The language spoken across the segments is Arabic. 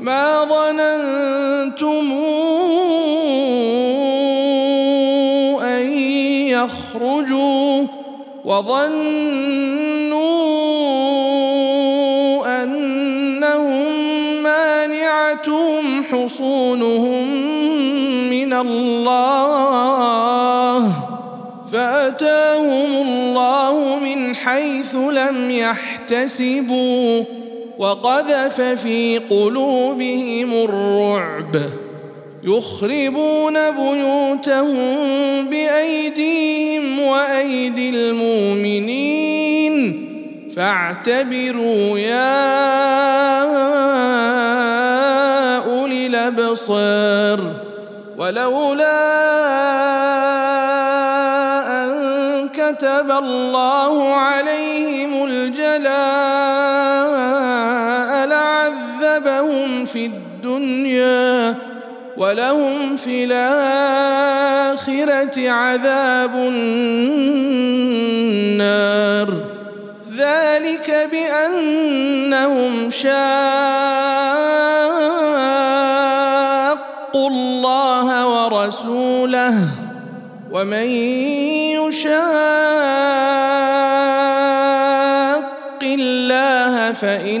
ما ظننتم أن يخرجوا وظنوا أنهم مانعتهم حصونهم من الله فأتاهم الله من حيث لم يحتسبوا وقذف في قلوبهم الرعب. يخربون بيوتهم بأيديهم وأيدي المؤمنين. فاعتبروا يا أولي الأبصار. ولولا أن كتب الله عليهم الجلاء الدنيا ولهم في الآخرة عذاب النار. ذلك بأنهم شاقوا الله ورسوله ومن يشاق الله فإن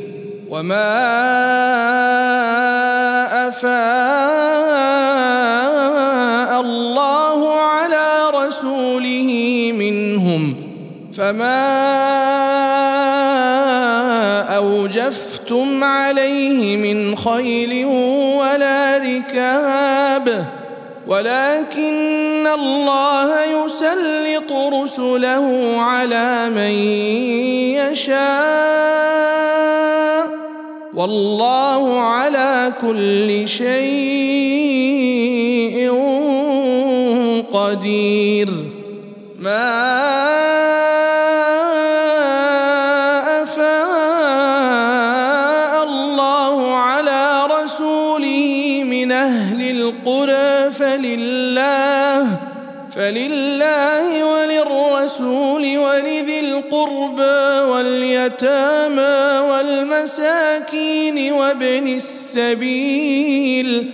وما افاء الله على رسوله منهم فما اوجفتم عليه من خيل ولا ركاب ولكن الله يسلط رسله على من يشاء والله على كل شيء قدير. ما القربى واليتامى والمساكين وابن السبيل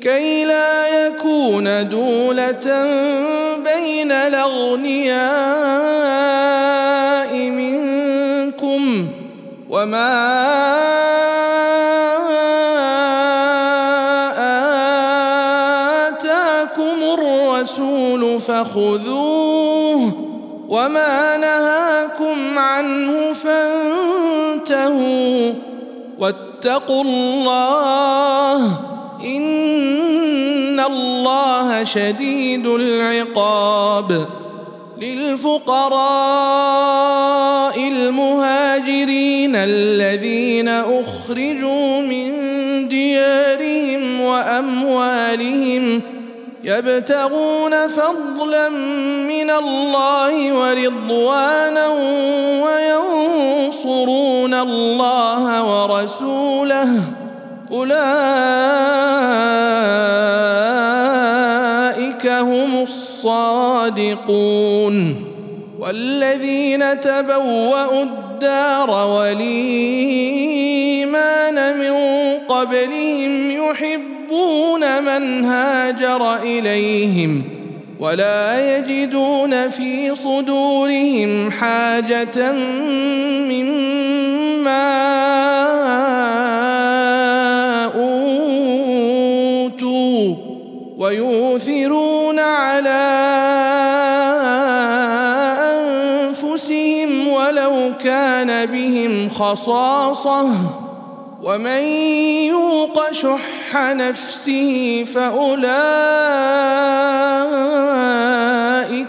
كي لا يكون دولة بين الأغنياء منكم وما آتاكم الرسول فخذوه وما نهاكم عنه فانتهوا واتقوا الله ان الله شديد العقاب للفقراء المهاجرين الذين اخرجوا من ديارهم واموالهم يبتغون فضلا من الله ورضوانا وينصرون الله ورسوله. أولئك هم الصادقون. والذين تبوأوا الدار والإيمان من قبلهم من هاجر إليهم ولا يجدون في صدورهم حاجة مما أوتوا ويؤثرون على ولو كان بهم خصاصة ومن يوق شح نفسه فأولئك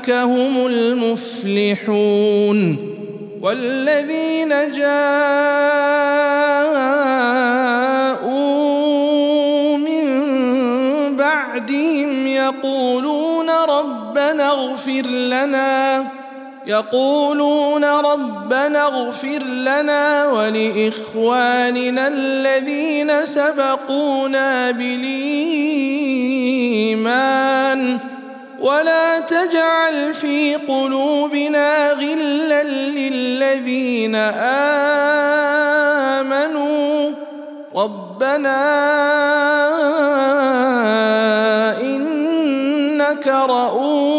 هم المفلحون والذين جاءوا من بعدهم يقولون ربنا اغفر لنا يقولون ربنا اغفر لنا ولإخواننا الذين سبقونا بالإيمان. ولا تجعل في قلوبنا غلا للذين آمنوا. ربنا إنك رؤوف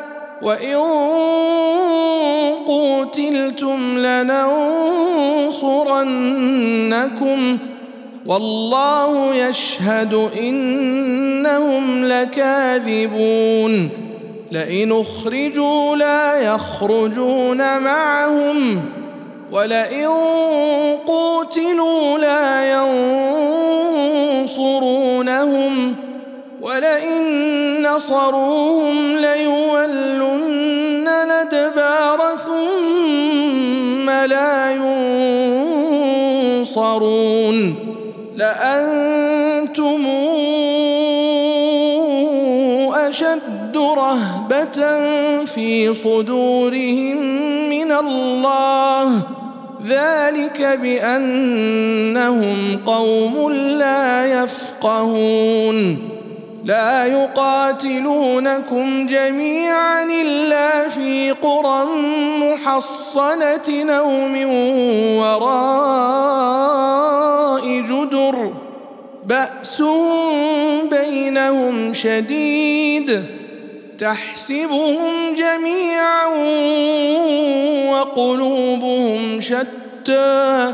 وان قوتلتم لننصرنكم والله يشهد انهم لكاذبون لئن اخرجوا لا يخرجون معهم ولئن قوتلوا لا ينصرونهم ولئن نصروهم ليولن لا ينصرون لأنتم أشد رهبة في صدورهم من الله. ذلك بأنهم قوم لا يفقهون. لا يقاتلونكم جميعا إلا في قرى محصنة أو من وراء جدر. باسهم بينهم شديد. تحسبهم جميعا وقلوبهم شتى.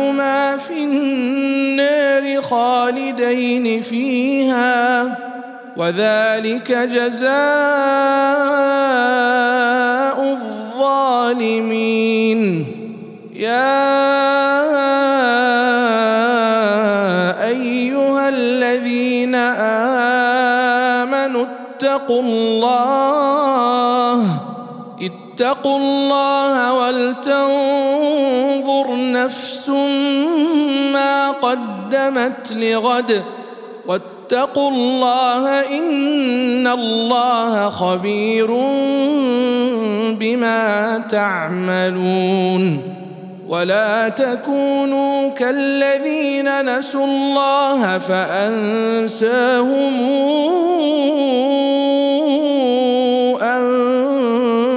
خالدين فيها وذلك جزاء الظالمين. يا أيها الذين آمنوا اتقوا الله اتقوا الله ولتنظر نفس ما قدمت لغد واتقوا الله إن الله خبير بما تعملون ولا تكونوا كالذين نسوا الله فأنساهم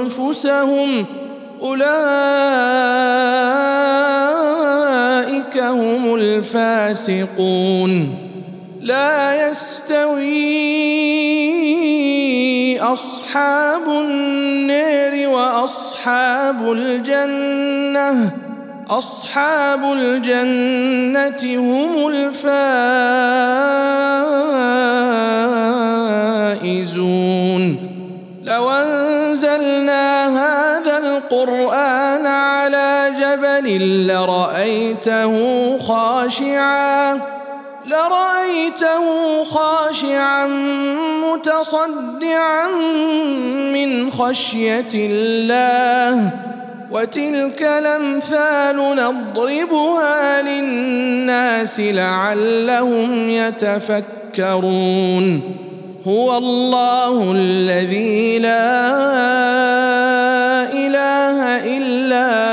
أنفسهم أولئك هم الفاسقون. لا يستوي أصحاب النار وأصحاب الجنة. أصحاب الجنة هم الفائزون. لو أنزلنا هذا القرآن جبل لرأيته خاشعا لرأيته خاشعا متصدعا من خشية الله. وتلك الأمثال نضربها للناس لعلهم يتفكرون. هو الله الذي لا اله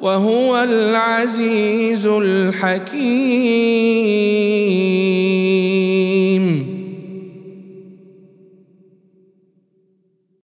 وهو العزيز الحكيم.